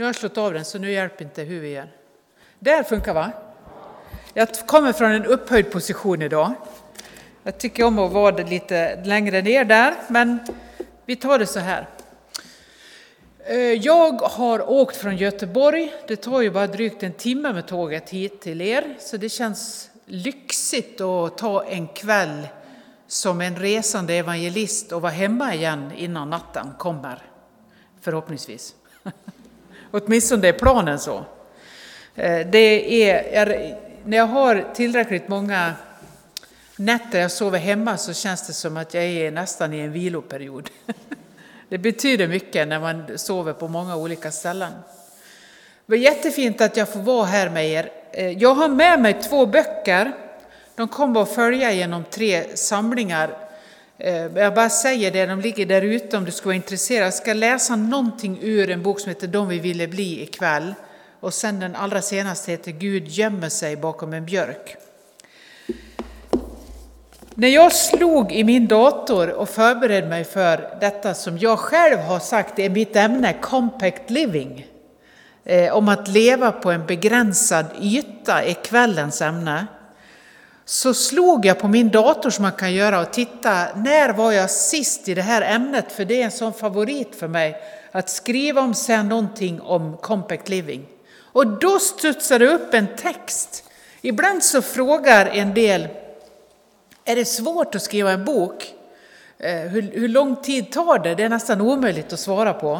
Nu har jag slått av den så nu hjälper inte hur vi gör. Där funkar va? Jag kommer från en upphöjd position idag. Jag tycker om att vara lite längre ner där, men vi tar det så här. Eh, jag har åkt från Göteborg. Det tar ju bara drygt en timme med tåget hit till er, så det känns lyxigt att ta en kväll som en resande evangelist och vara hemma igen innan natten kommer. Förhoppningsvis. Åtminstone är planen så. Eh, det är, när jag har tillräckligt många nätter jag sover hemma så känns det som att jag är nästan i en viloperiod. Det betyder mycket när man sover på många olika ställen. Det var jättefint att jag får vara här med er. Eh, jag har med mig två böcker. De kommer att följa genom tre samlingar. Eh, jag bara säger det, de ligger där ute om du skulle vara intresserad. Jag ska läsa någonting ur en bok som heter De vi ville bli ikväll. Och sen den allra senaste heter Gud gömmer sig bakom en björk. När jag slog i min dator och förberedde mig för detta som jag själv har sagt är mitt ämne, Compact Living, eh, om att leva på en begränsad yta är kvällens ämne, så slog jag på min dator som man kan göra och titta, när var jag sist i det här ämnet? För det är en sån favorit för mig, att skriva om säga någonting om Compact Living. Och då studsade det upp en text. Ibland så frågar en del är det svårt att skriva en bok? Eh, hur, hur lång tid tar det? Det är nästan omöjligt att svara på.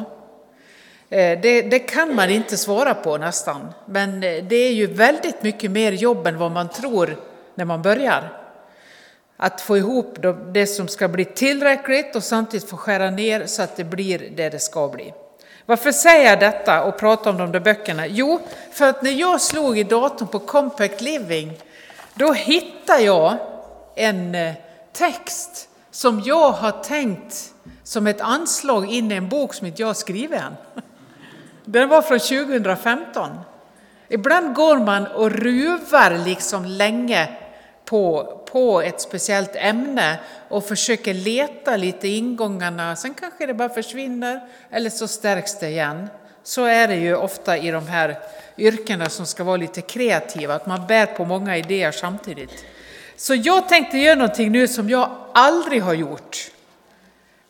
Eh, det, det, kan man inte svara på nästan, men eh, det är ju väldigt mycket mer jobb än vad man tror när man börjar. Att få ihop det som ska bli tillräckligt och samtidigt få skära ner så att det blir det det ska bli. Varför säger jag detta och pratar om de där böckerna? Jo, för att när jag slog i datorn på Compact Living, då hittade jag en eh, text som jag har tänkt som ett anslag in i en bok som inte jag har skrivit än. Den var från 2015. Ibland går man och ruvar liksom länge på, på ett speciellt ämne och försöker leta lite ingångarna, sen kanske det bara försvinner eller så stärks det igen. Så är det ju ofta i de här yrkena som ska vara lite kreativa, att man bär på många idéer samtidigt. Så jag tänkte göra någonting nu som jag aldrig har gjort.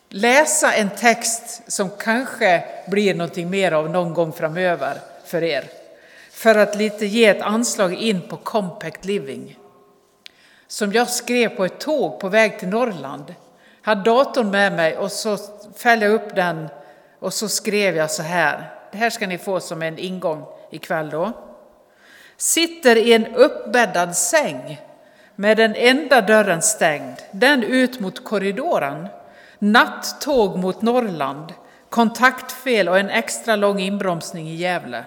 Läsa en text som kanske blir någonting mer av någon gång framöver för er. För att lite ge ett anslag in på Compact Living. Som jag skrev på ett tåg på väg till Norrland. Jag hade datorn med mig och så fällde jag upp den och så skrev jag så här. Det här ska ni få som en ingång ikväll då. Sitter i en uppbäddad säng med den enda dörren stängd, den ut mot korridoren, nattåg mot Norrland, kontaktfel och en extra lång inbromsning i Gävle.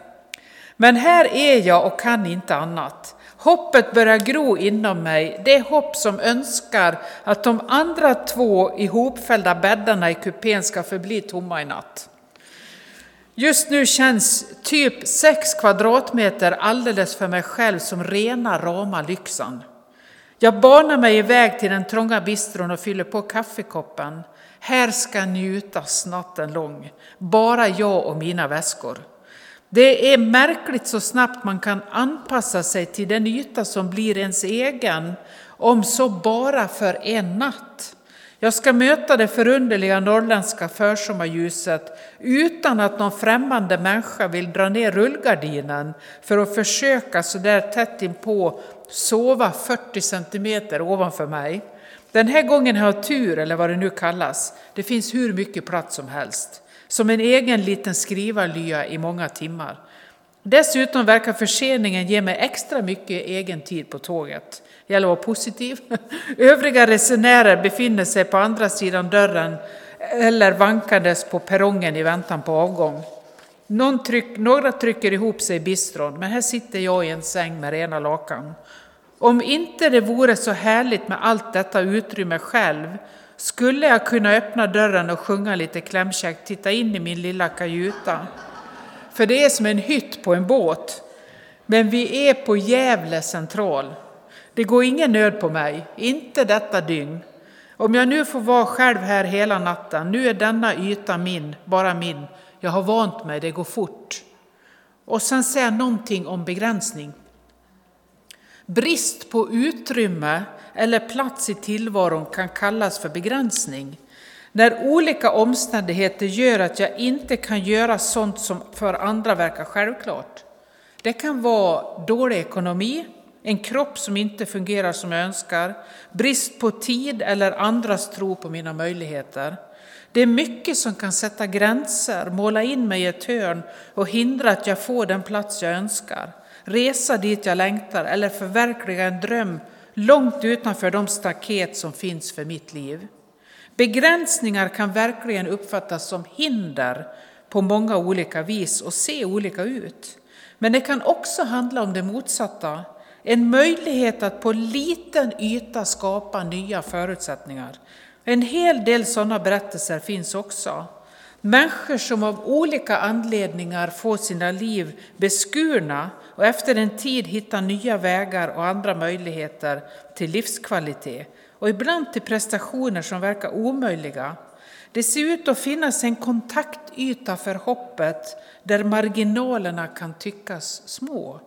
Men här är jag och kan inte annat. Hoppet börjar gro inom mig, det hopp som önskar att de andra två ihopfällda bäddarna i kupén ska förbli tomma i natt. Just nu känns typ sex kvadratmeter alldeles för mig själv som rena rama lyxan. Jag banar mig iväg till den trånga bistron och fyller på kaffekoppen. Här ska njutas natten lång, bara jag och mina väskor. Det är märkligt så snabbt man kan anpassa sig till den yta som blir ens egen, om så bara för en natt. Jag ska möta det förunderliga norrländska försommarljuset utan att någon främmande människa vill dra ner rullgardinen för att försöka så där tätt inpå sova 40 centimeter ovanför mig. Den här gången har jag tur, eller vad det nu kallas. Det finns hur mycket plats som helst. Som en egen liten skrivarlya i många timmar. Dessutom verkar förseningen ge mig extra mycket egen tid på tåget. Det gäller att vara positiv. Övriga resenärer befinner sig på andra sidan dörren eller vankandes på perrongen i väntan på avgång. Tryck, några trycker ihop sig i bistron, men här sitter jag i en säng med rena lakan. Om inte det vore så härligt med allt detta utrymme själv skulle jag kunna öppna dörren och sjunga lite klämkäckt, titta in i min lilla kajuta. För det är som en hytt på en båt. Men vi är på Gävle central. Det går ingen nöd på mig, inte detta dygn. Om jag nu får vara själv här hela natten, nu är denna yta min, bara min. Jag har vant mig, det går fort. Och sen säga någonting om begränsning. Brist på utrymme eller plats i tillvaron kan kallas för begränsning. När olika omständigheter gör att jag inte kan göra sånt som för andra verkar självklart. Det kan vara dålig ekonomi, en kropp som inte fungerar som jag önskar, brist på tid eller andras tro på mina möjligheter. Det är mycket som kan sätta gränser, måla in mig i ett hörn och hindra att jag får den plats jag önskar, resa dit jag längtar eller förverkliga en dröm långt utanför de staket som finns för mitt liv. Begränsningar kan verkligen uppfattas som hinder på många olika vis och se olika ut. Men det kan också handla om det motsatta, en möjlighet att på liten yta skapa nya förutsättningar. En hel del sådana berättelser finns också. Människor som av olika anledningar får sina liv beskurna och efter en tid hittar nya vägar och andra möjligheter till livskvalitet och ibland till prestationer som verkar omöjliga. Det ser ut att finnas en kontaktyta för hoppet där marginalerna kan tyckas små.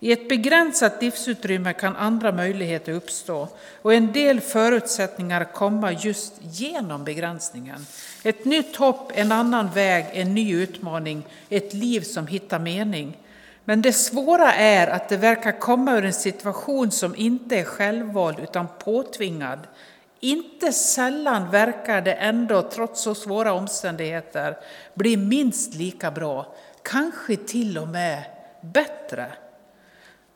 I ett begränsat livsutrymme kan andra möjligheter uppstå och en del förutsättningar komma just genom begränsningen. Ett nytt hopp, en annan väg, en ny utmaning, ett liv som hittar mening. Men det svåra är att det verkar komma ur en situation som inte är självvald utan påtvingad. Inte sällan verkar det ändå, trots så svåra omständigheter, bli minst lika bra, kanske till och med bättre.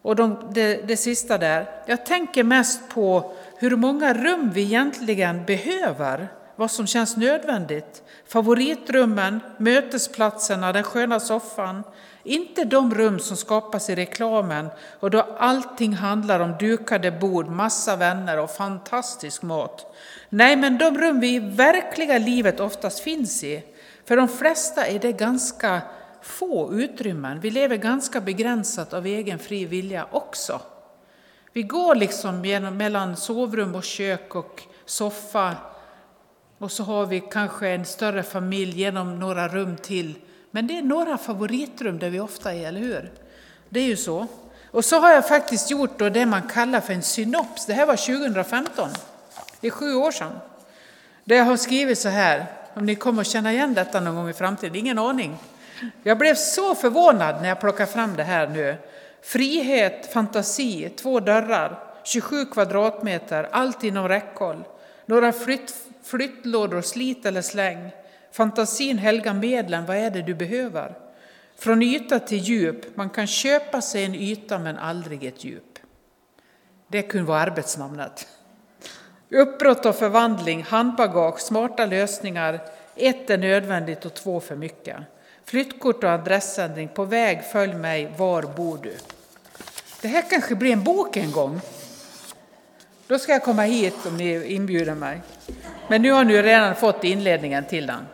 Och de, det, det sista där, jag tänker mest på hur många rum vi egentligen behöver, vad som känns nödvändigt. Favoritrummen, mötesplatserna, den sköna soffan. Inte de rum som skapas i reklamen och då allting handlar om dukade bord, massa vänner och fantastisk mat. Nej, men de rum vi i verkliga livet oftast finns i. För de flesta är det ganska få utrymmen. Vi lever ganska begränsat av egen fri vilja också. Vi går liksom genom, mellan sovrum och kök och soffa och så har vi kanske en större familj genom några rum till. Men det är några favoritrum där vi ofta är, eller hur? Det är ju så. Och så har jag faktiskt gjort då det man kallar för en synops. Det här var 2015. Det är sju år sedan. Där jag har skrivit så här, om ni kommer att känna igen detta någon gång i framtiden, ingen aning. Jag blev så förvånad när jag plockade fram det här nu. Frihet, fantasi, två dörrar, 27 kvadratmeter, allt inom räckhåll. Några flytt, flyttlådor, slit eller släng. Fantasin helgar medlen, vad är det du behöver? Från yta till djup, man kan köpa sig en yta men aldrig ett djup. Det kunde vara arbetsnamnet. Uppbrott och förvandling, handbagage, smarta lösningar. Ett är nödvändigt och två för mycket. Flyttkort och adressändring. På väg, följ mig. Var bor du? Det här kanske blir en bok en gång. Då ska jag komma hit om ni inbjuder mig. Men nu har ni redan fått inledningen till den.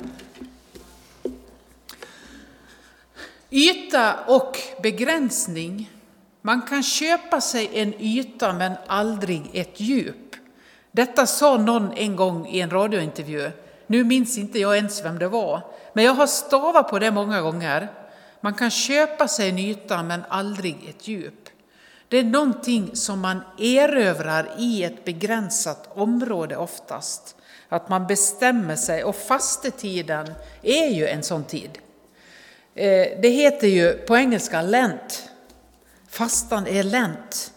Yta och begränsning. Man kan köpa sig en yta men aldrig ett djup. Detta sa någon en gång i en radiointervju. Nu minns inte jag ens vem det var, men jag har stavat på det många gånger. Man kan köpa sig en yta men aldrig ett djup. Det är någonting som man erövrar i ett begränsat område oftast. Att man bestämmer sig och fastetiden är ju en sån tid. Eh, det heter ju på engelska Lent. Fastan är Lent.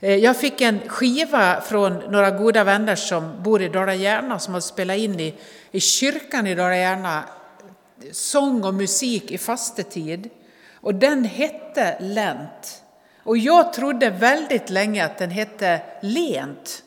Eh, jag fick en skiva från några goda vänner som bor i Dala-Järna som har spelat in i, i kyrkan i Dala-Järna eh, sång och musik i fastetid. Och den hette Lent. Och jag trodde väldigt länge att den hette Lent.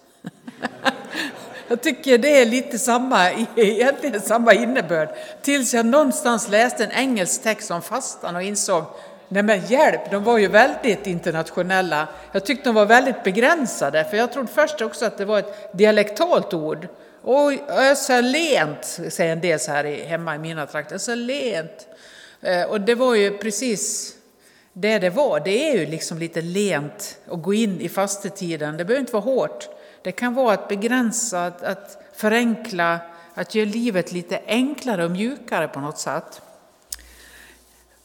Jag tycker det är lite samma, egentligen samma innebörd. Tills jag någonstans läste en engelsk text om fastan och insåg Nej men hjälp, de var ju väldigt internationella. Jag tyckte de var väldigt begränsade, för jag trodde först också att det var ett dialektalt ord. Oj, så lent, säger en del så här hemma i mina trakter. Så lent. Eh, och det var ju precis det det var. Det är ju liksom lite lent att gå in i fastetiden. Det behöver inte vara hårt. Det kan vara att begränsa, att, att förenkla, att göra livet lite enklare och mjukare på något sätt.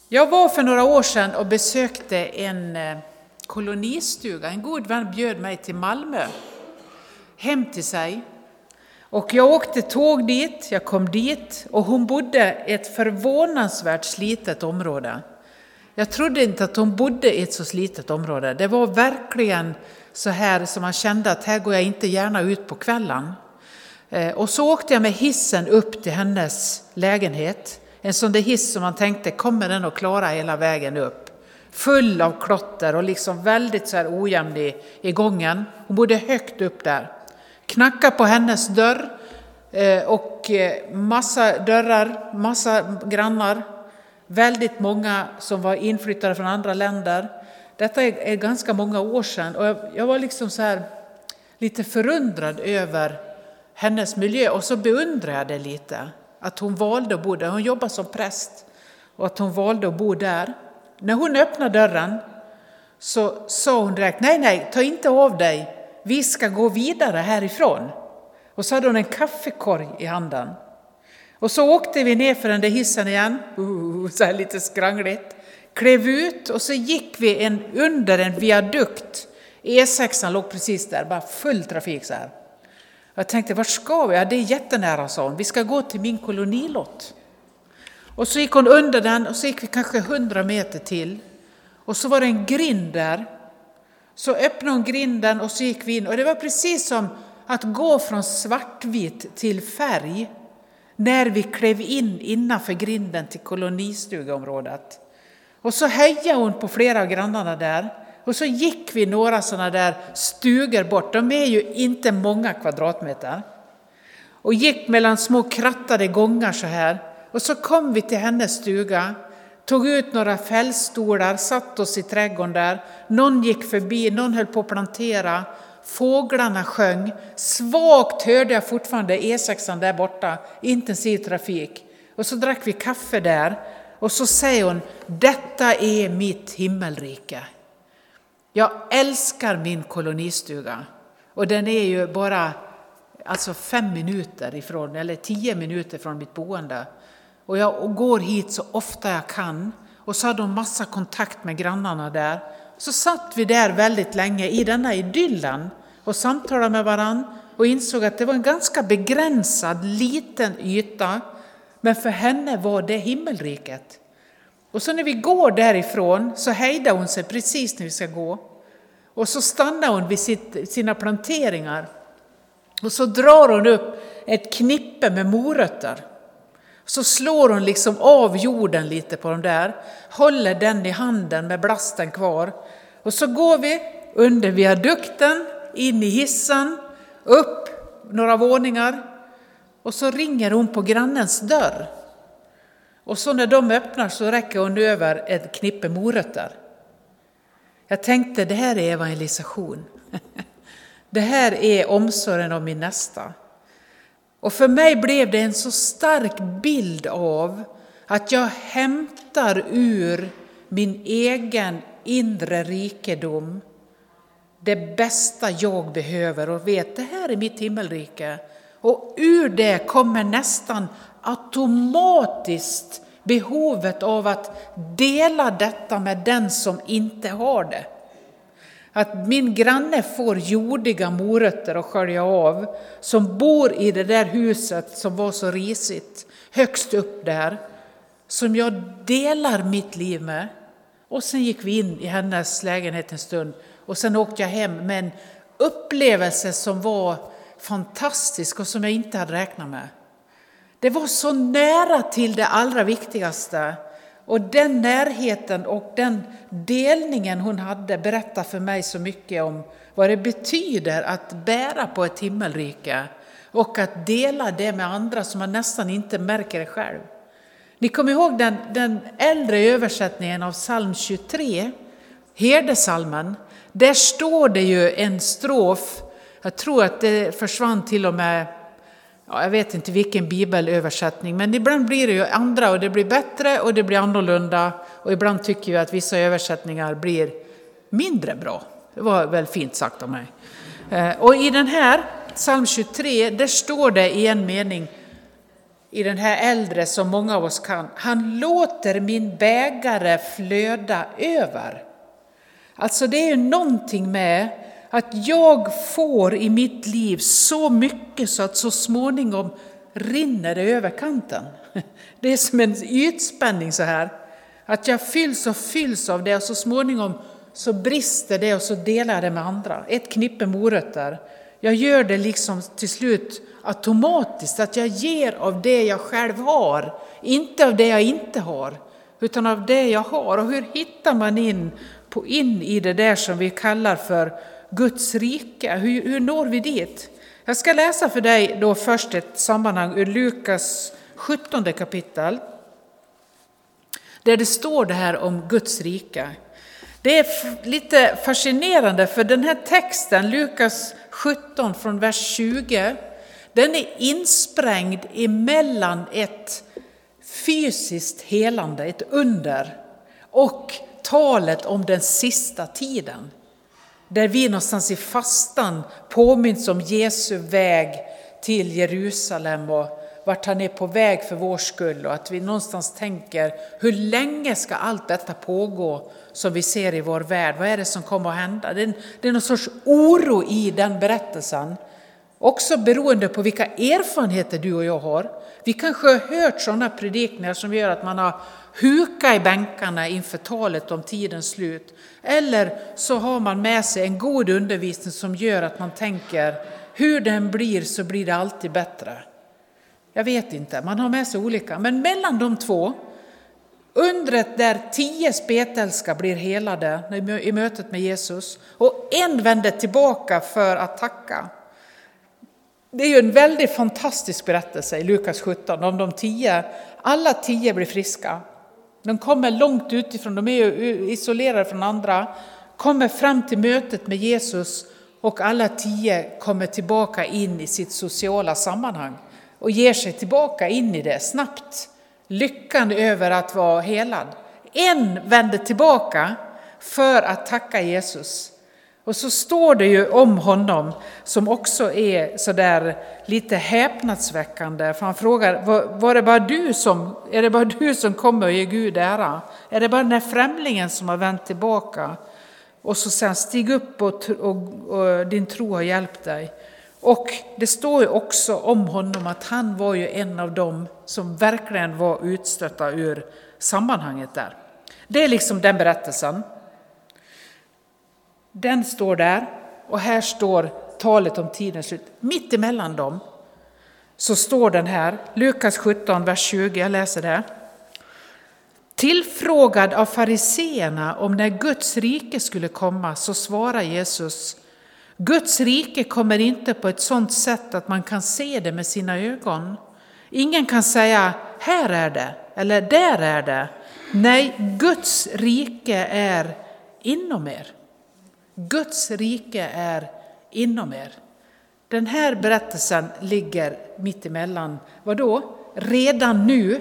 Jag var för några år sedan och besökte en eh, kolonistuga. En god vän bjöd mig till Malmö, hem till sig. Och jag åkte tåg dit, jag kom dit och hon bodde i ett förvånansvärt slitet område. Jag trodde inte att hon bodde i ett så slitet område. Det var verkligen så här som man kände att här går jag inte gärna ut på kvällen. Eh, och så åkte jag med hissen upp till hennes lägenhet. En sån där hiss som man tänkte, kommer den att klara hela vägen upp? Full av klotter och liksom väldigt så här ojämn i, i gången. Hon bodde högt upp där. Knacka på hennes dörr eh, och eh, massa dörrar, massa grannar. Väldigt många som var inflyttade från andra länder. Detta är, ganska många år sedan och jag, var liksom så här lite förundrad över hennes miljö och så beundrade jag det lite. Att hon valde att bo där. Hon jobbar som präst och att hon valde att bo där. När hon öppnade dörren så sa hon direkt, nej, nej, ta inte av dig, vi ska gå vidare härifrån. Och så hade hon en kaffekorg i handen. Och så åkte vi ner för den där hissen igen, uh, så här lite skrangligt, klev ut och så gick vi en, under en viadukt. E6 låg precis där, bara full trafik så här. Jag tänkte, vart ska vi? Ja, det är jättenära, sa hon. Vi ska gå till min kolonilott. Och så gick hon under den och så gick vi kanske hundra meter till. Och så var det en grind där. Så öppnade hon grinden och så gick vi in. Och det var precis som att gå från svartvit till färg när vi klev in innanför grinden till kolonistugeområdet. Och så hejade hon på flera av grannarna där. Och så gick vi några sådana där stugor bort, de är ju inte många kvadratmeter. Och gick mellan små krattade gångar så här. Och så kom vi till hennes stuga, tog ut några fällstolar, satt oss i trädgården där. Någon gick förbi, någon höll på att plantera. Fåglarna sjöng. Svagt hörde jag fortfarande E6 där borta, intensiv trafik. Och så drack vi kaffe där. Och så säger hon, detta är mitt himmelrike. Jag älskar min kolonistuga och den är ju bara alltså fem minuter ifrån, eller tio minuter från mitt boende. Och jag går hit så ofta jag kan. Och så hade hon massa kontakt med grannarna där. Så satt vi där väldigt länge i denna idyllen och samtalade med varandra och insåg att det var en ganska begränsad liten yta. Men för henne var det himmelriket. Och så när vi går därifrån så hejdar hon sig precis när vi ska gå. Och så stannar hon vid sitt, sina planteringar. Och så drar hon upp ett knippe med morötter. Så slår hon liksom av jorden lite på dem där, håller den i handen med blasten kvar. Och så går vi under viadukten, in i hissen, upp några våningar. Och så ringer hon på grannens dörr. Och så när de öppnar så räcker hon över ett knippe morötter. Jag tänkte det här är evangelisation. Det här är omsorgen om min nästa. Och för mig blev det en så stark bild av att jag hämtar ur min egen inre rikedom det bästa jag behöver och vet det här är mitt himmelrike. Och ur det kommer nästan automatiskt behovet av att dela detta med den som inte har det. Att min granne får jordiga morötter att skölja av, som bor i det där huset som var så risigt, högst upp där, som jag delar mitt liv med. Och sen gick vi in i hennes lägenhet en stund och sen åkte jag hem med en upplevelse som var fantastisk och som jag inte hade räknat med. Det var så nära till det allra viktigaste. Och den närheten och den delningen hon hade berättar för mig så mycket om vad det betyder att bära på ett himmelrike och att dela det med andra som man nästan inte märker det själv. Ni kommer ihåg den, den äldre översättningen av psalm 23, herdesalmen. Där står det ju en strof, jag tror att det försvann till och med ja, jag vet inte vilken bibelöversättning, men ibland blir det ju andra och det blir bättre och det blir annorlunda. Och ibland tycker jag att vissa översättningar blir mindre bra. Det var väl fint sagt av mig. Eh, och i den här, psalm 23, där står det i en mening i den här äldre som många av oss kan. Han låter min bägare flöda över. Alltså det är ju någonting med att jag får i mitt liv så mycket så att så småningom rinner det över kanten. Det är som en ytspänning så här. Att jag fylls och fylls av det och så småningom så brister det och så delar jag det med andra. Ett knippe morötter. Jag gör det liksom till slut automatiskt, att jag ger av det jag själv har, inte av det jag inte har, utan av det jag har. Och hur hittar man in, på, in i det där som vi kallar för Guds rike? Hur, hur når vi dit? Jag ska läsa för dig då först ett sammanhang ur Lukas 17 kapitel, där det står det här om Guds rike. Det är lite fascinerande för den här texten, Lukas 17 från vers 20, den är insprängd emellan ett fysiskt helande, ett under, och talet om den sista tiden. Där vi någonstans i fastan påminns om Jesu väg till Jerusalem och vart han är på väg för vår skull och att vi någonstans tänker hur länge ska allt detta pågå som vi ser i vår värld? Vad är det som kommer att hända? Det är, det är någon sorts oro i den berättelsen. Också beroende på vilka erfarenheter du och jag har. Vi kanske har hört sådana predikningar som gör att man har hukat i bänkarna inför talet om tidens slut. Eller så har man med sig en god undervisning som gör att man tänker hur den blir så blir det alltid bättre. Jag vet inte, man har med sig olika. Men mellan de två, undret där tio spetälska blir helade i mötet med Jesus och en vänder tillbaka för att tacka. Det är ju en väldigt fantastisk berättelse i Lukas 17 om de tio. Alla tio blir friska. De kommer långt utifrån, de är isolerade från andra, kommer fram till mötet med Jesus och alla tio kommer tillbaka in i sitt sociala sammanhang och ger sig tillbaka in i det snabbt. Lyckan över att vara helad. En vänder tillbaka för att tacka Jesus. Och så står det ju om honom som också är sådär lite häpnadsväckande. För han frågar, var, det bara du som, är det bara du som kommer och ger Gud ära? Är det bara den här främlingen som har vänt tillbaka? Och så sen stig upp och, och, och din tro har hjälpt dig. Och det står ju också om honom att han var ju en av dem som verkligen var utstötta ur sammanhanget där. Det är liksom den berättelsen. Den står där och här står talet om tidens slut. Mitt emellan dem så står den här, Lukas 17, vers 20, jag läser det. Tillfrågad av fariseerna om när Guds rike skulle komma så svarar Jesus Guds rike kommer inte på ett sådant sätt att man kan se det med sina ögon. Ingen kan säga här är det eller där är det. Nej, Guds rike är inom er. Guds rike är inom er. Den här berättelsen ligger mitt emellan, vadå? Redan nu.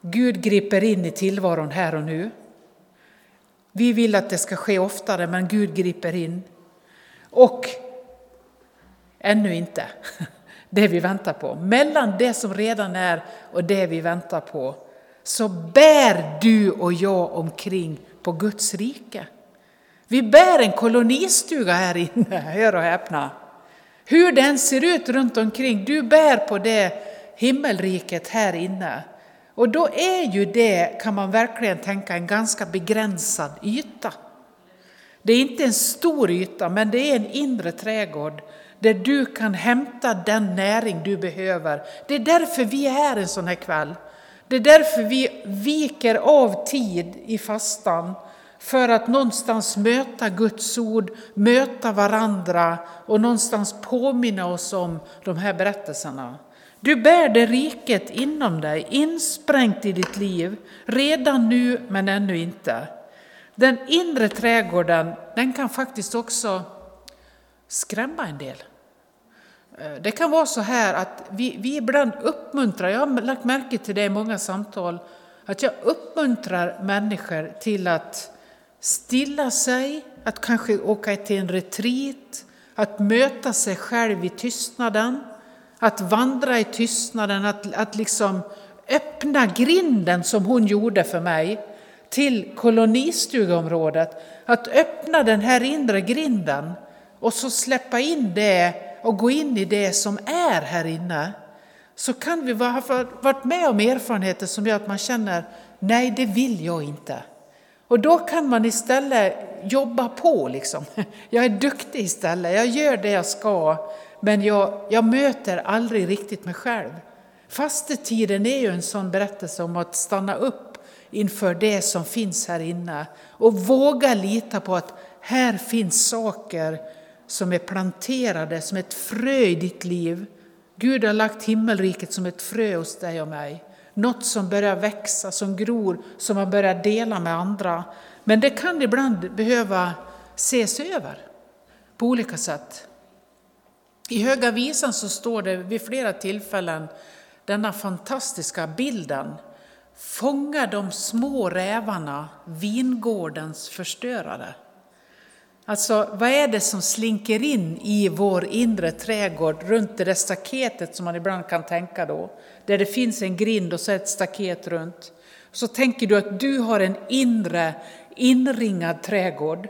Gud griper in i tillvaron här och nu. Vi vill att det ska ske oftare, men Gud griper in. Och ännu inte det vi väntar på. Mellan det som redan är och det vi väntar på så bär du och jag omkring på Guds rike. Vi bär en kolonistuga här inne, hör och häpna. Hur den ser ut runt omkring, du bär på det himmelriket här inne. Och då är ju det, kan man verkligen tänka, en ganska begränsad yta. Det är inte en stor yta, men det är en inre trädgård där du kan hämta den näring du behöver. Det är därför vi är här en sån här kväll. Det är därför vi viker av tid i fastan för att någonstans möta Guds ord, möta varandra och någonstans påminna oss om de här berättelserna. Du bär det riket inom dig, insprängt i ditt liv, redan nu men ännu inte. Den inre trädgården den kan faktiskt också skrämma en del. Eh, det kan vara så här att vi, vi ibland uppmuntrar, jag har lagt märke till det i många samtal, att jag uppmuntrar människor till att stilla sig, att kanske åka till en retreat, att möta sig själv i tystnaden, att vandra i tystnaden, att, att liksom öppna grinden som hon gjorde för mig till kolonistugeområdet. Att öppna den här inre grinden och så släppa in det och gå in i det som är här inne. Så kan vi ha varit med om erfarenheter som gör att man känner, nej det vill jag inte. Och då kan man istället jobba på. Liksom. Jag är duktig istället, jag gör det jag ska, men jag, jag möter aldrig riktigt mig själv. Fastetiden är ju en sån berättelse om att stanna upp inför det som finns här inne och våga lita på att här finns saker som är planterade som ett frö i ditt liv. Gud har lagt himmelriket som ett frö hos dig och mig. Något som börjar växa, som gror, som man börjar dela med andra. Men det kan ibland behöva ses över på olika sätt. I Höga visan så står det vid flera tillfällen denna fantastiska bilden. Fånga de små rävarna, vingårdens förstörare. Alltså, vad är det som slinker in i vår inre trädgård runt det där staketet som man ibland kan tänka då? Där det finns en grind och så ett staket runt. Så tänker du att du har en inre inringad trädgård.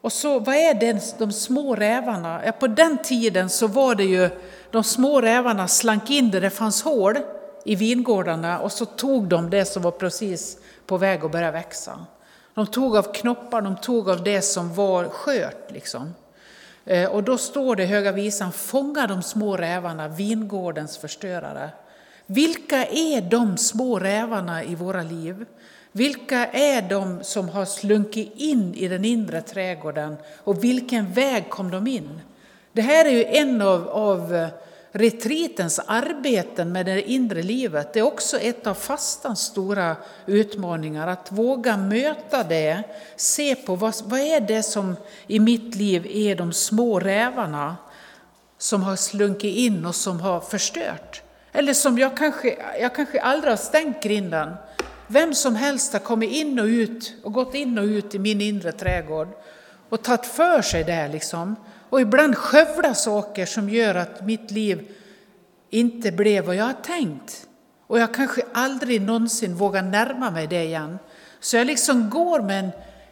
Och så, vad är det, de små rävarna? Ja, på den tiden så var det ju, de små rävarna slank in där det fanns hål i vingårdarna och så tog de det som var precis på väg att börja växa. De tog av knoppar, de tog av det som var skört. Liksom. Eh, och då står det i Höga Visan, fånga de små rävarna, vingårdens förstörare. Vilka är de små rävarna i våra liv? Vilka är de som har slunkit in i den inre trädgården och vilken väg kom de in? Det här är ju en av, av eh, retritens arbeten med det inre livet. Det är också ett av fastans stora utmaningar, att våga möta det, se på vad, vad är det som i mitt liv är de små rävarna som har slunkit in och som har förstört. Eller som jag kanske, jag kanske aldrig har stängt grinden, vem som helst har kommit in och ut och gått in och ut i min inre trädgård och tagit för sig där liksom. Och ibland skövla saker som gör att mitt liv inte blev vad jag har tänkt. Och jag kanske aldrig någonsin vågar närma mig det igen. Så jag liksom går med en,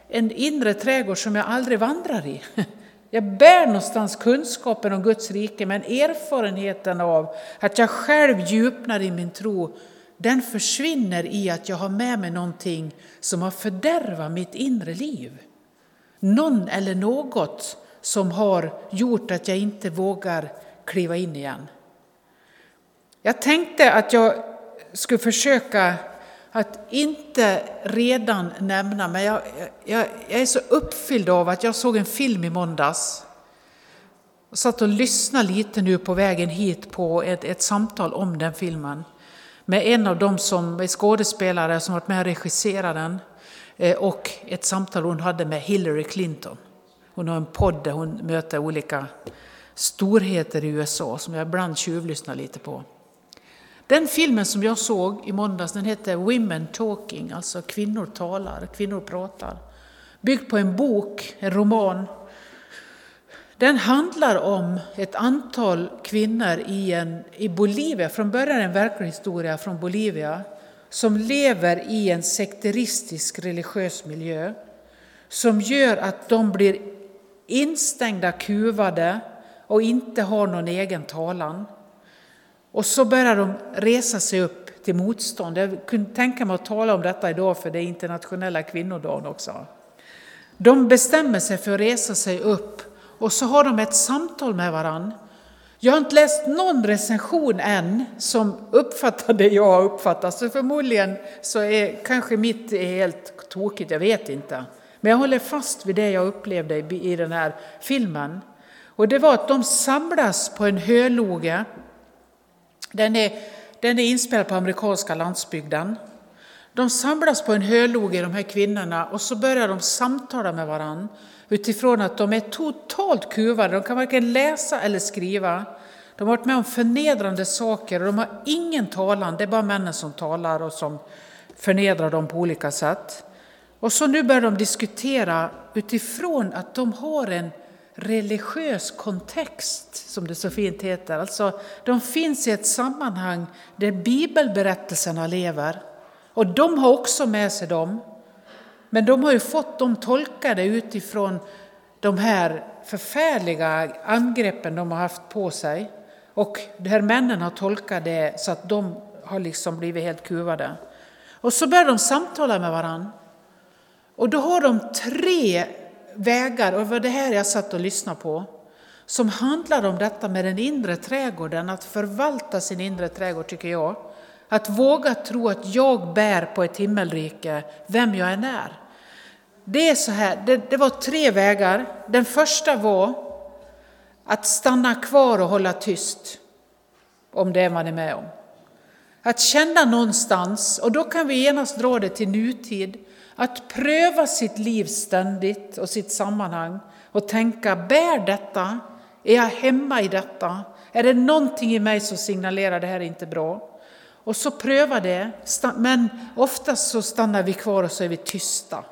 en inre trädgård som jag aldrig vandrar i. Jag bär någonstans kunskapen om Guds rike, men erfarenheten av att jag själv djupnar i min tro den försvinner i att jag har med mig någonting som har fördärvat mitt inre liv. Någon eller något som har gjort att jag inte vågar kliva in igen. Jag tänkte att jag skulle försöka att inte redan nämna, men jag, jag, jag är så uppfylld av att jag såg en film i måndags Jag satt och lyssnade lite nu på vägen hit på ett, ett samtal om den filmen med en av dem som är skådespelare som varit med och regisserat den eh, och ett samtal hon hade med Hillary Clinton. Hon har en podd där hon möter olika storheter i USA som jag ibland tjuvlyssnar lite på. Den filmen som jag såg i måndags den hette Women Talking, alltså kvinnor talar, kvinnor pratar. Byggd på en bok, en roman den handlar om ett antal kvinnor i, en, i Bolivia, från början en verklig historia från Bolivia, som lever i en sekteristisk religiös miljö som gör att de blir instängda, kuvade och inte har någon egen talan. Och så börjar de resa sig upp till motstånd. Jag kunde tänka mig att tala om detta idag för det är internationella kvinnodagen också. De bestämmer sig för att resa sig upp och så har de ett samtal med varann. Jag har inte läst någon recension än som uppfattar det jag har uppfattat, så förmodligen så är kanske mitt är helt tokigt, jag vet inte. Men jag håller fast vid det jag upplevde i den här filmen. Och det var att de samlas på en höloge. Den är, den är inspelad på amerikanska landsbygden. De samlas på en höloge, de här kvinnorna, och så börjar de samtala med varandra utifrån att de är totalt kuvade. De kan varken läsa eller skriva. De har varit med om förnedrande saker och de har ingen talan. Det är bara männen som talar och som förnedrar dem på olika sätt. Och så nu börjar de diskutera utifrån att de har en religiös kontext, som det så fint heter. Alltså, de finns i ett sammanhang där bibelberättelserna lever. Och de har också med sig dem. Men de har ju fått dem tolkade utifrån de här förfärliga angreppen de har haft på sig. Och de här männen har tolkat det så att de har liksom blivit helt kuvade. Och så börjar de samtala med varandra. Och då har de tre vägar, och det var det här jag satt och lyssnade på, som handlar om detta med den inre trädgården, att förvalta sin inre trädgård tycker jag. Att våga tro att jag bär på ett himmelrike, vem jag än är. Det är så här, det, det var tre vägar. Den första var att stanna kvar och hålla tyst om det man är med om. Att känna någonstans, och då kan vi genast dra det till nutid, att pröva sitt liv ständigt och sitt sammanhang och tänka, bär detta? Är jag hemma i detta? Är det någonting i mig som signalerar det här är inte bra? Och så pröva det, men oftast så stannar vi kvar och så är vi tysta.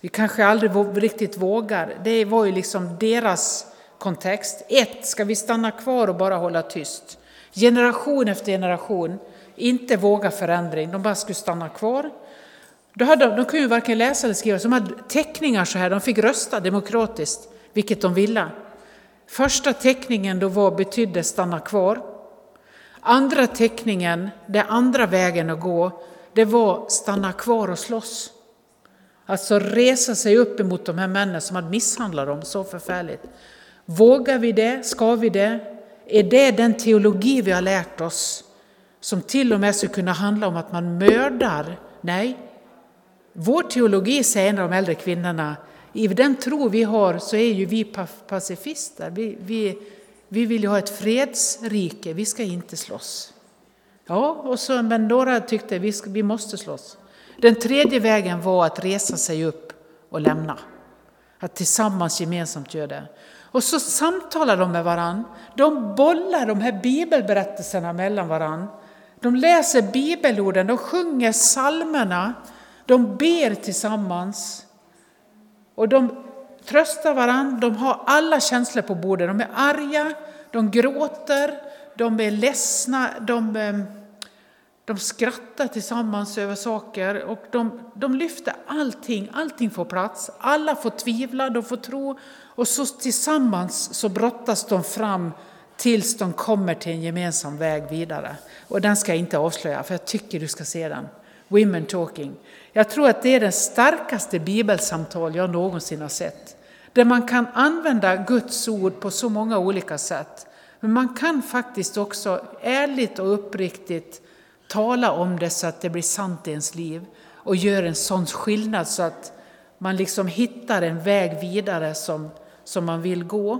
Vi kanske aldrig riktigt vågar. Det var ju liksom deras kontext. Ett, ska vi stanna kvar och bara hålla tyst? Generation efter generation, inte våga förändring, de bara skulle stanna kvar. Då hade, de kunde ju varken läsa eller skriva, så de hade teckningar så här, de fick rösta demokratiskt, vilket de ville. Första teckningen då var, betydde stanna kvar. Andra teckningen, den andra vägen att gå, det var stanna kvar och slåss. Alltså resa sig upp emot de här männen som hade misshandlat dem så förfärligt. Vågar vi det? Ska vi det? Är det den teologi vi har lärt oss som till och med skulle kunna handla om att man mördar? Nej. Vår teologi, säger en av de äldre kvinnorna, i den tro vi har så är ju vi pacifister. Vi, vi, vi vill ju ha ett fredsrike, vi ska inte slåss. Ja, och så, men några tyckte vi, ska, vi måste slåss. Den tredje vägen var att resa sig upp och lämna. Att tillsammans gemensamt göra det. Och så samtalar de med varann. De bollar de här bibelberättelserna mellan varann. De läser bibelorden, de sjunger psalmerna, de ber tillsammans. Och de tröstar varandra. de har alla känslor på bordet. De är arga, de gråter, de är ledsna, de ehm, de skrattar tillsammans över saker och de, de lyfter allting, allting får plats. Alla får tvivla, de får tro och så tillsammans så brottas de fram tills de kommer till en gemensam väg vidare. Och den ska jag inte avslöja för jag tycker du ska se den. Women Talking. Jag tror att det är det starkaste bibelsamtal jag någonsin har sett. Där man kan använda Guds ord på så många olika sätt. Men man kan faktiskt också ärligt och uppriktigt tala om det så att det blir sant i ens liv och gör en sån skillnad så att man liksom hittar en väg vidare som, som man vill gå.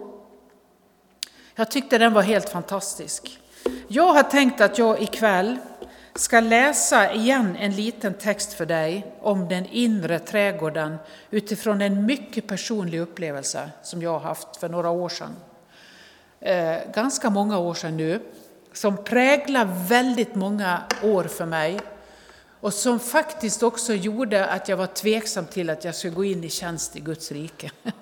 Jag tyckte den var helt fantastisk. Jag har tänkt att jag ikväll ska läsa igen en liten text för dig om den inre trädgården utifrån en mycket personlig upplevelse som jag har haft för några år sedan. Eh, ganska många år sedan nu som präglar väldigt många år för mig och som faktiskt också gjorde att jag var tveksam till att jag skulle gå in i tjänst i Guds rike.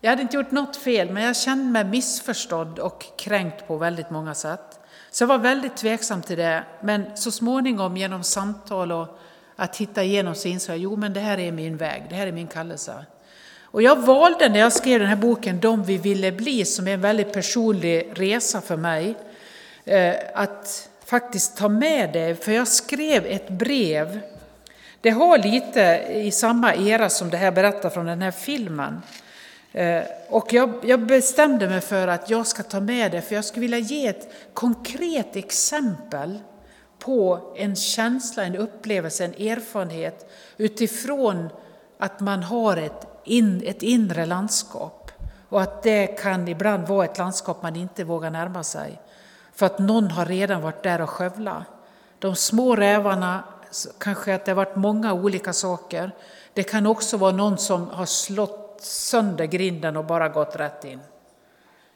Jag hade inte gjort något fel, men jag kände mig missförstådd och kränkt på väldigt många sätt. Så jag var väldigt tveksam till det, men så småningom genom samtal och att titta igenom så insåg jag, jo men det här är min väg, det här är min kallelse. Och jag valde när jag skrev den här boken, De vi ville bli, som är en väldigt personlig resa för mig, eh, att faktiskt ta med det, för jag skrev ett brev. Det har lite i samma era som det här berättar från den här filmen. Eh, och jag, jag, bestämde mig för att jag ska ta med det, för jag skulle vilja ge ett konkret exempel på en känsla, en upplevelse, en erfarenhet utifrån att man har ett, in, ett inre landskap. Och att det kan ibland vara ett landskap man inte vågar närma sig. För att någon har redan varit där och skövlat. De små rävarna, kanske att det har varit många olika saker. Det kan också vara någon som har slått sönder grinden och bara gått rätt in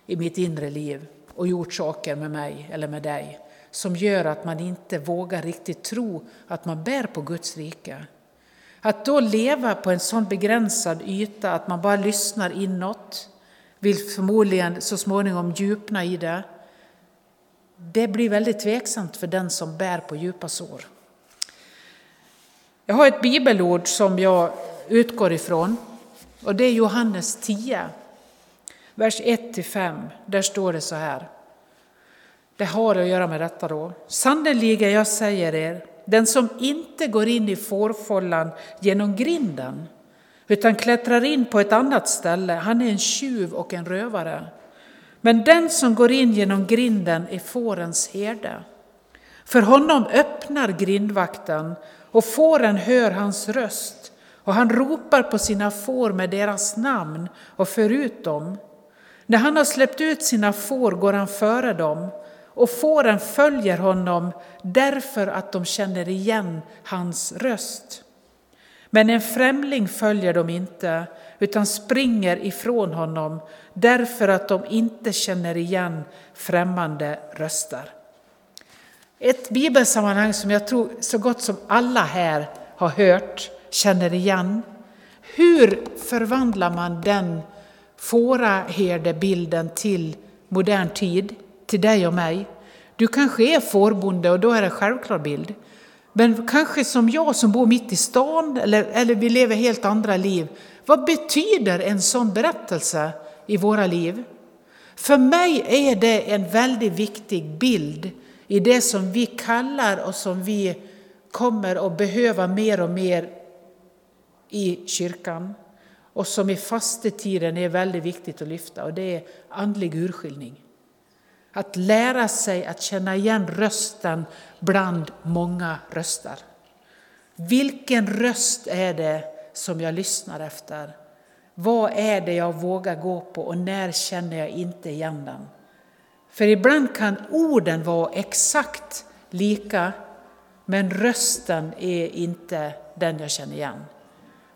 i mitt inre liv och gjort saker med mig eller med dig som gör att man inte vågar riktigt tro att man bär på Guds rike. Att då leva på en sån begränsad yta att man bara lyssnar inåt, vill förmodligen så småningom djupna i det. Det blir väldigt tveksamt för den som bär på djupa sår. Jag har ett bibelord som jag utgår ifrån och det är Johannes 10, vers 1-5. Där står det så här. Det har att göra med detta då. Sannerligen, jag säger er, den som inte går in i fårfållan genom grinden utan klättrar in på ett annat ställe, han är en tjuv och en rövare. Men den som går in genom grinden är fårens herde. För honom öppnar grindvakten och fåren hör hans röst och han ropar på sina får med deras namn och för ut dem. När han har släppt ut sina får går han före dem och fåren följer honom därför att de känner igen hans röst. Men en främling följer dem inte utan springer ifrån honom därför att de inte känner igen främmande röster. Ett bibelsammanhang som jag tror så gott som alla här har hört, känner igen. Hur förvandlar man den fåraherdebilden till modern tid, till dig och mig? Du kanske är fårbonde och då är det en självklar bild. Men kanske som jag som bor mitt i stan eller, eller vi lever helt andra liv. Vad betyder en sån berättelse i våra liv? För mig är det en väldigt viktig bild i det som vi kallar och som vi kommer att behöva mer och mer i kyrkan och som i fastetiden är väldigt viktigt att lyfta och det är andlig urskiljning. Att lära sig att känna igen rösten bland många röster. Vilken röst är det som jag lyssnar efter? Vad är det jag vågar gå på och när känner jag inte igen den? För ibland kan orden vara exakt lika men rösten är inte den jag känner igen.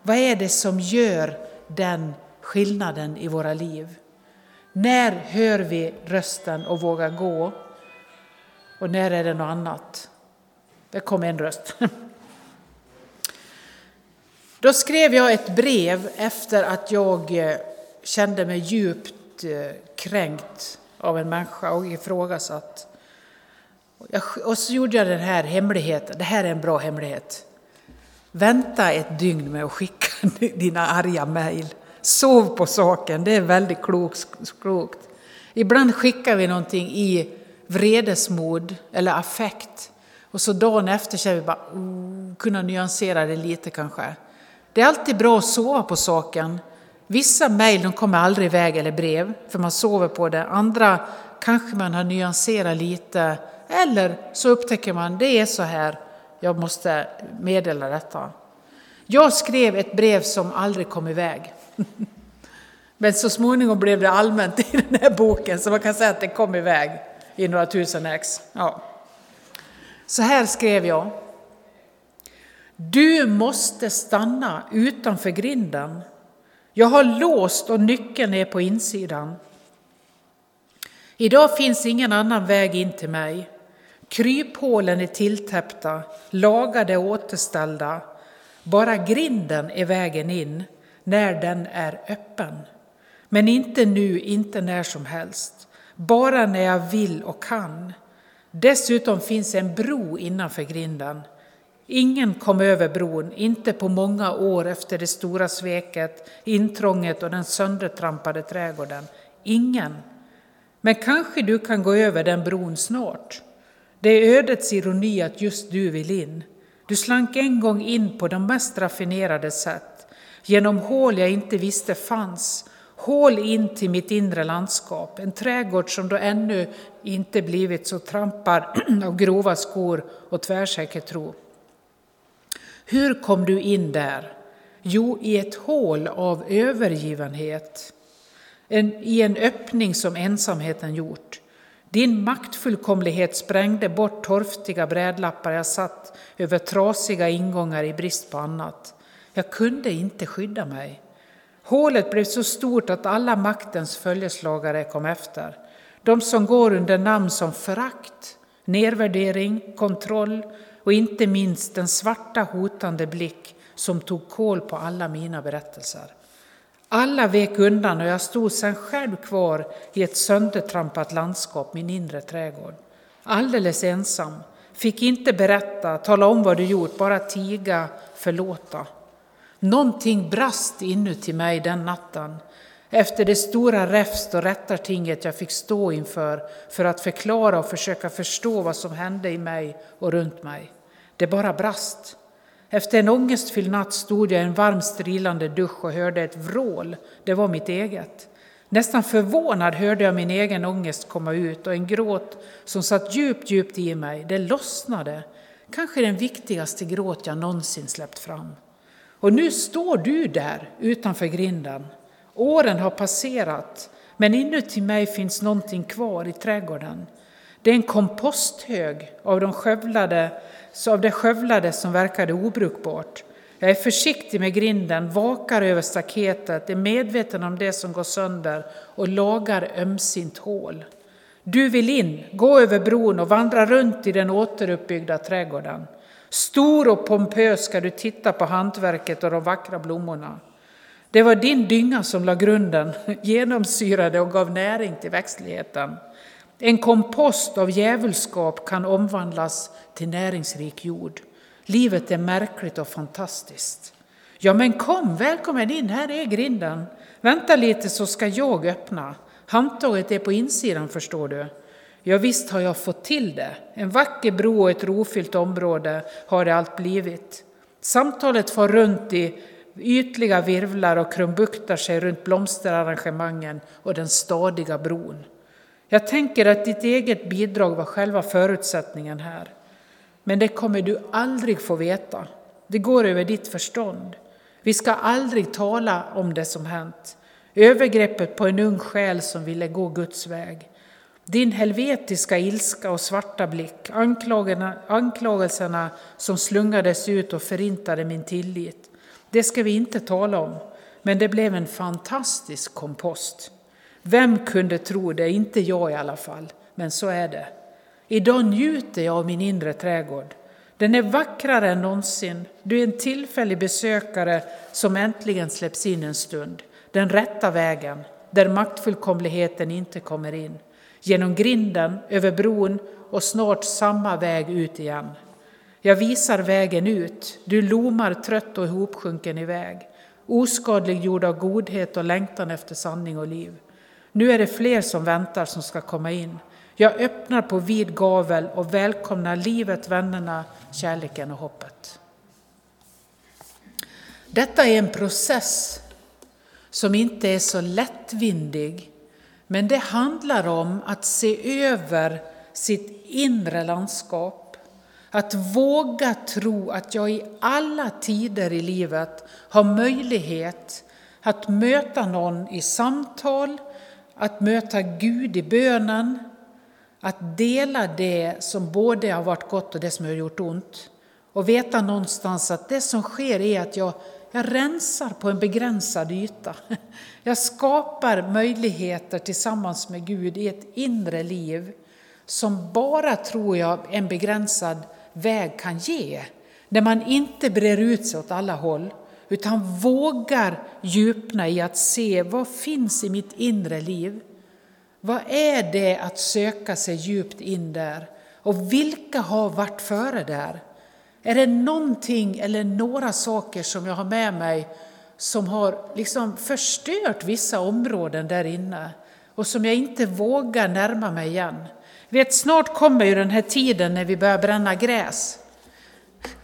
Vad är det som gör den skillnaden i våra liv? När hör vi rösten och vågar gå? Och när är det något annat? Det kom en röst. Då skrev jag ett brev efter att jag eh, kände mig djupt eh, kränkt av en människa och ifrågasatt. Och så gjorde jag den här hemligheten, det här är en bra hemlighet. Vänta ett dygn med att skicka dina arga mejl. Sov på saken, det är väldigt klokt. Ibland skickar vi någonting i vredesmod eller affekt och så dagen efter känner vi bara, oh, kunna nyansera det lite kanske. Det är alltid bra att sova på saken. Vissa mejl kommer aldrig iväg eller brev för man sover på det. Andra kanske man har nyanserat lite eller så upptäcker man det är så här, jag måste meddela detta. Jag skrev ett brev som aldrig kom iväg. Men så småningom blev det allmänt i den här boken så man kan säga att det kom iväg i några tusen ex. Ja. Så här skrev jag. Du måste stanna utanför grinden. Jag har låst och nyckeln är på insidan. Idag finns ingen annan väg in till mig. Kryphålen är tilltäppta, lagade och återställda. Bara grinden är vägen in när den är öppen. Men inte nu, inte när som helst. Bara när jag vill och kan. Dessutom finns en bro innanför grinden. Ingen kom över bron, inte på många år efter det stora sveket, intrånget och den söndertrampade trädgården. Ingen. Men kanske du kan gå över den bron snart. Det är ödets ironi att just du vill in. Du slank en gång in på de mest raffinerade sätt, genom hål jag inte visste fanns, hål in till mitt inre landskap, en trädgård som då ännu inte blivit så trampad av grova skor och tvärsäker tro. Hur kom du in där? Jo, i ett hål av övergivenhet, en, i en öppning som ensamheten gjort. Din maktfullkomlighet sprängde bort torftiga brädlappar jag satt över trasiga ingångar i brist på annat. Jag kunde inte skydda mig. Hålet blev så stort att alla maktens följeslagare kom efter. De som går under namn som förakt, nedvärdering, kontroll och inte minst den svarta hotande blick som tog kål på alla mina berättelser. Alla vek undan och jag stod sen själv kvar i ett söndertrampat landskap, min inre trädgård. Alldeles ensam. Fick inte berätta, tala om vad du gjort, bara tiga, förlåta. Någonting brast inuti mig den natten. Efter det stora räfst och rättartinget jag fick stå inför för att förklara och försöka förstå vad som hände i mig och runt mig. Det bara brast. Efter en ångestfylld natt stod jag i en varm strilande dusch och hörde ett vrål. Det var mitt eget. Nästan förvånad hörde jag min egen ångest komma ut och en gråt som satt djupt, djupt i mig. Det lossnade. Kanske den viktigaste gråt jag någonsin släppt fram. Och nu står du där utanför grinden. Åren har passerat, men inuti mig finns någonting kvar i trädgården. Det är en komposthög av, de skövlade, så av det skövlade som verkade obrukbart. Jag är försiktig med grinden, vakar över staketet, är medveten om det som går sönder och lagar ömsint hål. Du vill in, gå över bron och vandra runt i den återuppbyggda trädgården. Stor och pompös ska du titta på hantverket och de vackra blommorna. Det var din dynga som la grunden, genomsyrade och gav näring till växtligheten. En kompost av djävulskap kan omvandlas till näringsrik jord. Livet är märkligt och fantastiskt. Ja, men kom, välkommen in, här är grinden. Vänta lite så ska jag öppna. Handtaget är på insidan förstår du. Ja, visst har jag fått till det. En vacker bro och ett rofyllt område har det allt blivit. Samtalet far runt i ytliga virvlar och krumbuktar sig runt blomsterarrangemangen och den stadiga bron. Jag tänker att ditt eget bidrag var själva förutsättningen här. Men det kommer du aldrig få veta. Det går över ditt förstånd. Vi ska aldrig tala om det som hänt. Övergreppet på en ung själ som ville gå Guds väg. Din helvetiska ilska och svarta blick, anklagelserna som slungades ut och förintade min tillit. Det ska vi inte tala om, men det blev en fantastisk kompost. Vem kunde tro det? Inte jag i alla fall, men så är det. Idag njuter jag av min inre trädgård. Den är vackrare än någonsin. Du är en tillfällig besökare som äntligen släpps in en stund. Den rätta vägen, där maktfullkomligheten inte kommer in. Genom grinden, över bron och snart samma väg ut igen. Jag visar vägen ut. Du lomar trött och ihopsjunken iväg, oskadliggjord av godhet och längtan efter sanning och liv. Nu är det fler som väntar som ska komma in. Jag öppnar på vid gavel och välkomnar livet, vännerna, kärleken och hoppet. Detta är en process som inte är så lättvindig, men det handlar om att se över sitt inre landskap. Att våga tro att jag i alla tider i livet har möjlighet att möta någon i samtal, att möta Gud i bönen, att dela det som både har varit gott och det som har gjort ont. Och veta någonstans att det som sker är att jag, jag rensar på en begränsad yta. Jag skapar möjligheter tillsammans med Gud i ett inre liv som bara, tror jag, en begränsad väg kan ge. När man inte brer ut sig åt alla håll utan vågar djupna i att se vad finns i mitt inre liv. Vad är det att söka sig djupt in där? Och vilka har varit före där? Är det någonting eller några saker som jag har med mig som har liksom förstört vissa områden där inne och som jag inte vågar närma mig igen? Vet, snart kommer ju den här tiden när vi börjar bränna gräs.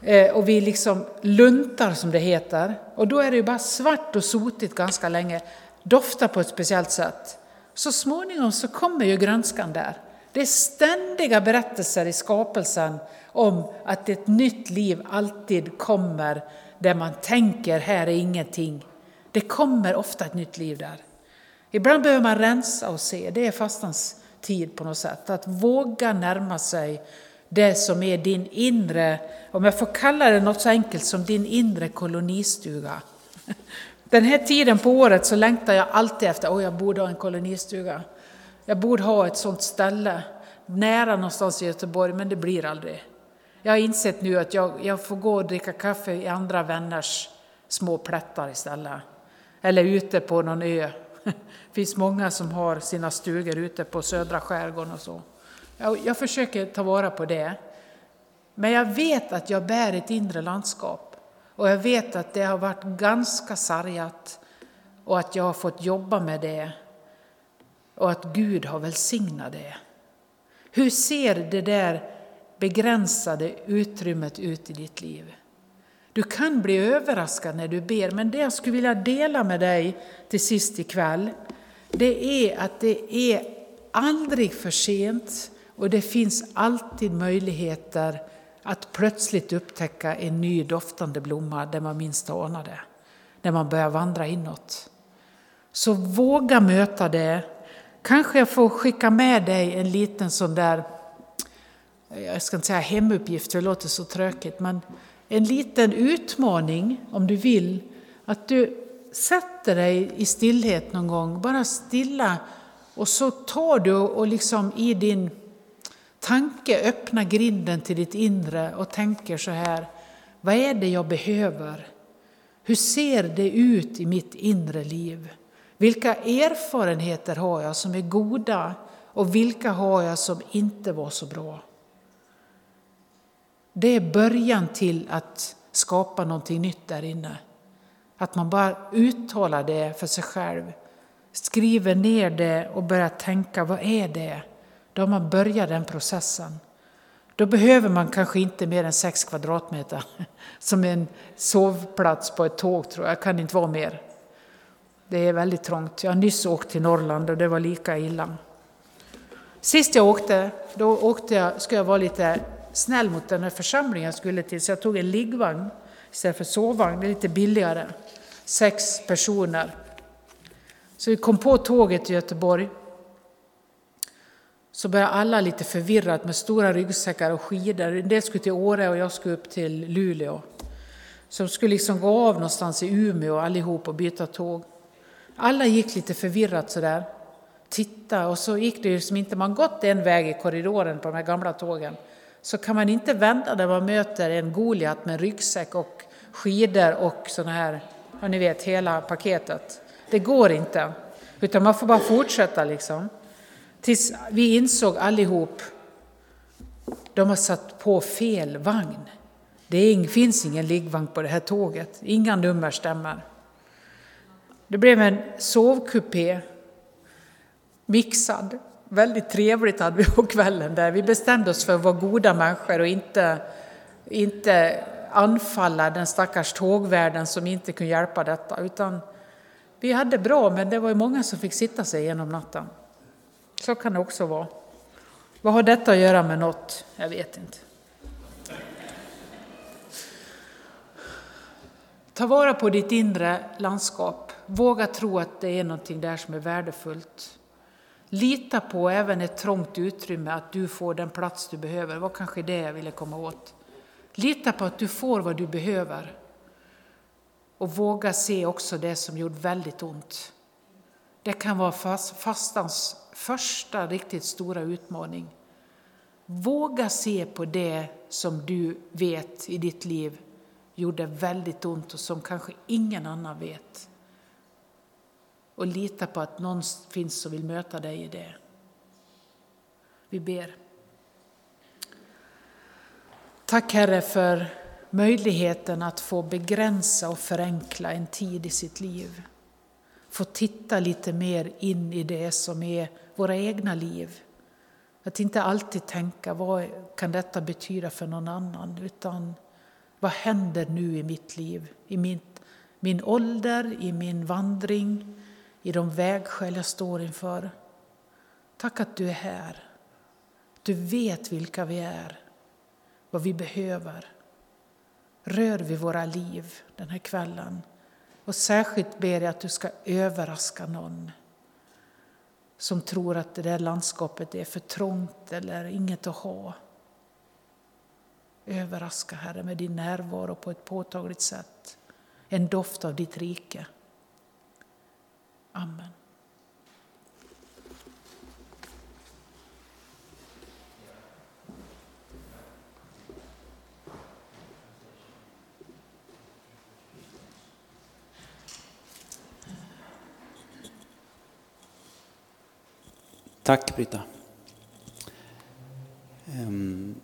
Eh, och vi liksom luntar som det heter. Och då är det ju bara svart och sotigt ganska länge. Doftar på ett speciellt sätt. Så småningom så kommer ju grönskan där. Det är ständiga berättelser i skapelsen om att ett nytt liv alltid kommer där man tänker här är ingenting. Det kommer ofta ett nytt liv där. Ibland behöver man rensa och se, det är fastans tid på något sätt. Att våga närma sig det som är din inre, om jag får kalla det något så enkelt som din inre kolonistuga. Den här tiden på året så längtar jag alltid efter, åh jag borde ha en kolonistuga. Jag borde ha ett sånt ställe, nära någonstans i Göteborg, men det blir aldrig. Jag har insett nu att jag, jag får gå och dricka kaffe i andra vänners små plättar istället. eller ute på någon ö. Det finns många som har sina stugor ute på södra skärgården och så. Jag, jag försöker ta vara på det. Men jag vet att jag bär ett inre landskap och jag vet att det har varit ganska sargat och att jag har fått jobba med det och att Gud har välsignat det. Hur ser det där begränsade utrymmet ut i ditt liv? Du kan bli överraskad när du ber, men det jag skulle vilja dela med dig till sist ikväll, det är att det är aldrig för sent och det finns alltid möjligheter att plötsligt upptäcka en ny doftande blomma där man minst anar det, när man börjar vandra inåt. Så våga möta det. Kanske jag får skicka med dig en liten sån där, jag ska inte säga hemuppgift, för det låter så tråkigt, men en liten utmaning om du vill, att du sätter dig i stillhet någon gång, bara stilla, och så tar du och liksom i din tanke öppnar grinden till ditt inre och tänker så här, vad är det jag behöver? Hur ser det ut i mitt inre liv? Vilka erfarenheter har jag som är goda och vilka har jag som inte var så bra? Det är början till att skapa någonting nytt där inne. Att man bara uttalar det för sig själv, skriver ner det och börjar tänka, vad är det? Då har man börjat den processen. Då behöver man kanske inte mer än sex kvadratmeter som en sovplats på ett tåg tror jag, jag kan inte vara mer. Det är väldigt trångt. Jag har nyss åkt till Norrland och det var lika illa. Sist jag åkte, då åkte jag, skulle jag vara lite snäll mot den här församlingen jag skulle till, så jag tog en liggvagn istället för sovvagn. Det är lite billigare. Sex personer. Så vi kom på tåget i Göteborg. Så började alla lite förvirrat med stora ryggsäckar och skidor. En del skulle till Åre och jag skulle upp till Luleå. Så de skulle liksom gå av någonstans i Umeå allihop och byta tåg. Alla gick lite förvirrat sådär. Titta och så gick det ju som inte man gått en väg i korridoren på de här gamla tågen så kan man inte vända när man möter en Goliat med ryggsäck och skidor och sådana här, ja ni vet hela paketet. Det går inte, utan man får bara fortsätta liksom. Tills vi insåg allihop, de har satt på fel vagn. Det finns ingen liggvagn på det här tåget, inga nummer stämmer. Det blev en sovkupé, mixad. Väldigt trevligt hade vi på kvällen där. Vi bestämde oss för att vara goda människor och inte, inte anfalla den stackars tågvärden som inte kunde hjälpa detta. Utan vi hade bra, men det var många som fick sitta sig genom natten. Så kan det också vara. Vad har detta att göra med något? Jag vet inte. Ta vara på ditt inre landskap. Våga tro att det är någonting där som är värdefullt. Lita på även ett trångt utrymme, att du får den plats du behöver. Det var kanske det jag ville komma åt. Lita på att du får vad du behöver. Och våga se också det som gjort väldigt ont. Det kan vara fastans första riktigt stora utmaning. Våga se på det som du vet i ditt liv gjorde väldigt ont och som kanske ingen annan vet och lita på att någon finns som vill möta dig i det. Vi ber. Tack Herre för möjligheten att få begränsa och förenkla en tid i sitt liv. Få titta lite mer in i det som är våra egna liv. Att inte alltid tänka vad kan detta betyda för någon annan utan vad händer nu i mitt liv, i min, min ålder, i min vandring, i de vägskäl jag står inför. Tack att du är här. Du vet vilka vi är, vad vi behöver. Rör vid våra liv den här kvällen. Och särskilt ber jag att du ska överraska någon som tror att det där landskapet är för trångt eller inget att ha. Överraska, Herre, med din närvaro på ett påtagligt sätt. En doft av ditt rike. Amen. Tack Britta. Ehm,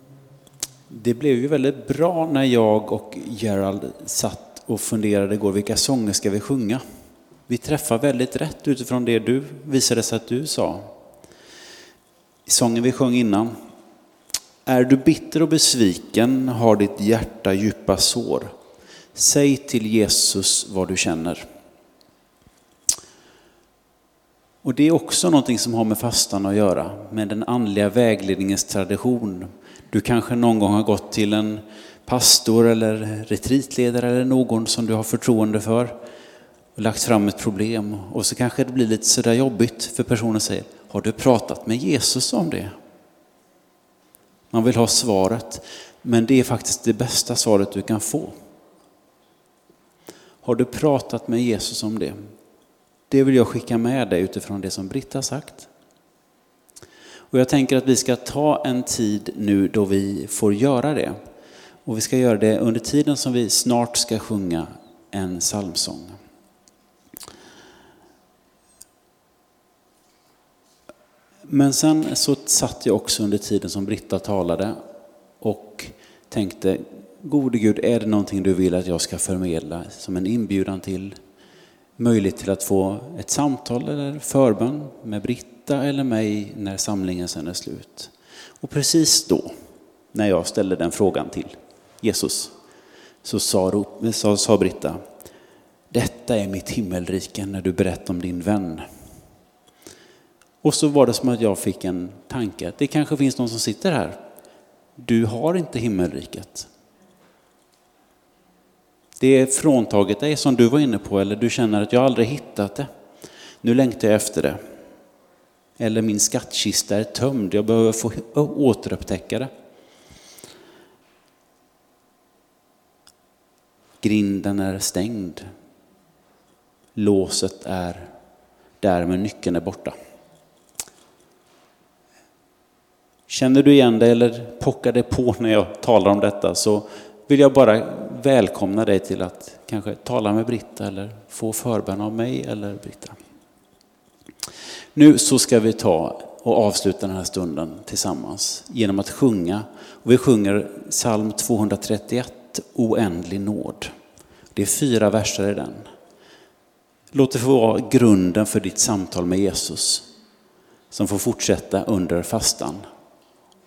det blev ju väldigt bra när jag och Gerald satt och funderade igår, vilka sånger ska vi sjunga? Vi träffar väldigt rätt utifrån det du visade sig att du sa. I sången vi sjöng innan. Är du bitter och besviken, har ditt hjärta djupa sår. Säg till Jesus vad du känner. Och det är också någonting som har med fastan att göra, med den andliga vägledningens tradition. Du kanske någon gång har gått till en pastor eller retreatledare eller någon som du har förtroende för och lagt fram ett problem och så kanske det blir lite sådär jobbigt för personen säger, har du pratat med Jesus om det? Man vill ha svaret, men det är faktiskt det bästa svaret du kan få. Har du pratat med Jesus om det? Det vill jag skicka med dig utifrån det som Britta sagt. Och jag tänker att vi ska ta en tid nu då vi får göra det. Och vi ska göra det under tiden som vi snart ska sjunga en psalmsång. Men sen så satt jag också under tiden som Britta talade och tänkte, gode Gud, är det någonting du vill att jag ska förmedla som en inbjudan till möjlighet till att få ett samtal eller förbön med Britta eller mig när samlingen sen är slut. Och precis då, när jag ställde den frågan till Jesus, så sa, sa, sa Britta, detta är mitt himmelrike när du berättar om din vän. Och så var det som att jag fick en tanke, att det kanske finns någon som sitter här. Du har inte himmelriket. Det är fråntaget dig som du var inne på, eller du känner att jag aldrig hittat det. Nu längtar jag efter det. Eller min skattkista är tömd, jag behöver få återupptäcka det. Grinden är stängd. Låset är där, men nyckeln är borta. Känner du igen det eller pockar det på när jag talar om detta så vill jag bara välkomna dig till att kanske tala med Britta eller få förbön av mig eller Britta. Nu så ska vi ta och avsluta den här stunden tillsammans genom att sjunga. Och vi sjunger psalm 231, Oändlig nåd. Det är fyra verser i den. Låt det få vara grunden för ditt samtal med Jesus som får fortsätta under fastan.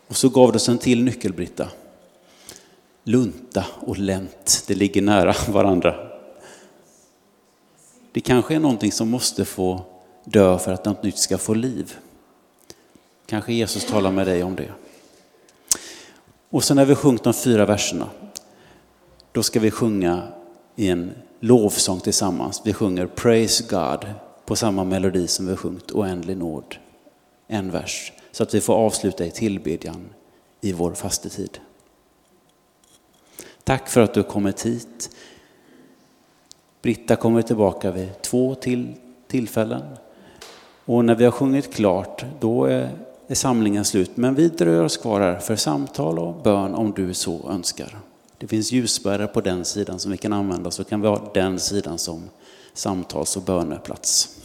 Och så gav du oss en till nyckel, Britta. Lunta och länt, det ligger nära varandra. Det kanske är någonting som måste få dö för att något nytt ska få liv. Kanske Jesus talar med dig om det. Och sen när vi sjungit de fyra verserna, då ska vi sjunga i en lovsång tillsammans. Vi sjunger Praise God på samma melodi som vi sjungit Oändlig nåd. En vers, så att vi får avsluta i tillbedjan i vår fastetid. Tack för att du har kommit hit. Britta kommer tillbaka vid två till tillfällen. Och när vi har sjungit klart, då är, är samlingen slut. Men vi dröjer oss kvar här för samtal och bön om du så önskar. Det finns ljusbärare på den sidan som vi kan använda, så kan vi ha den sidan som samtals och böneplats.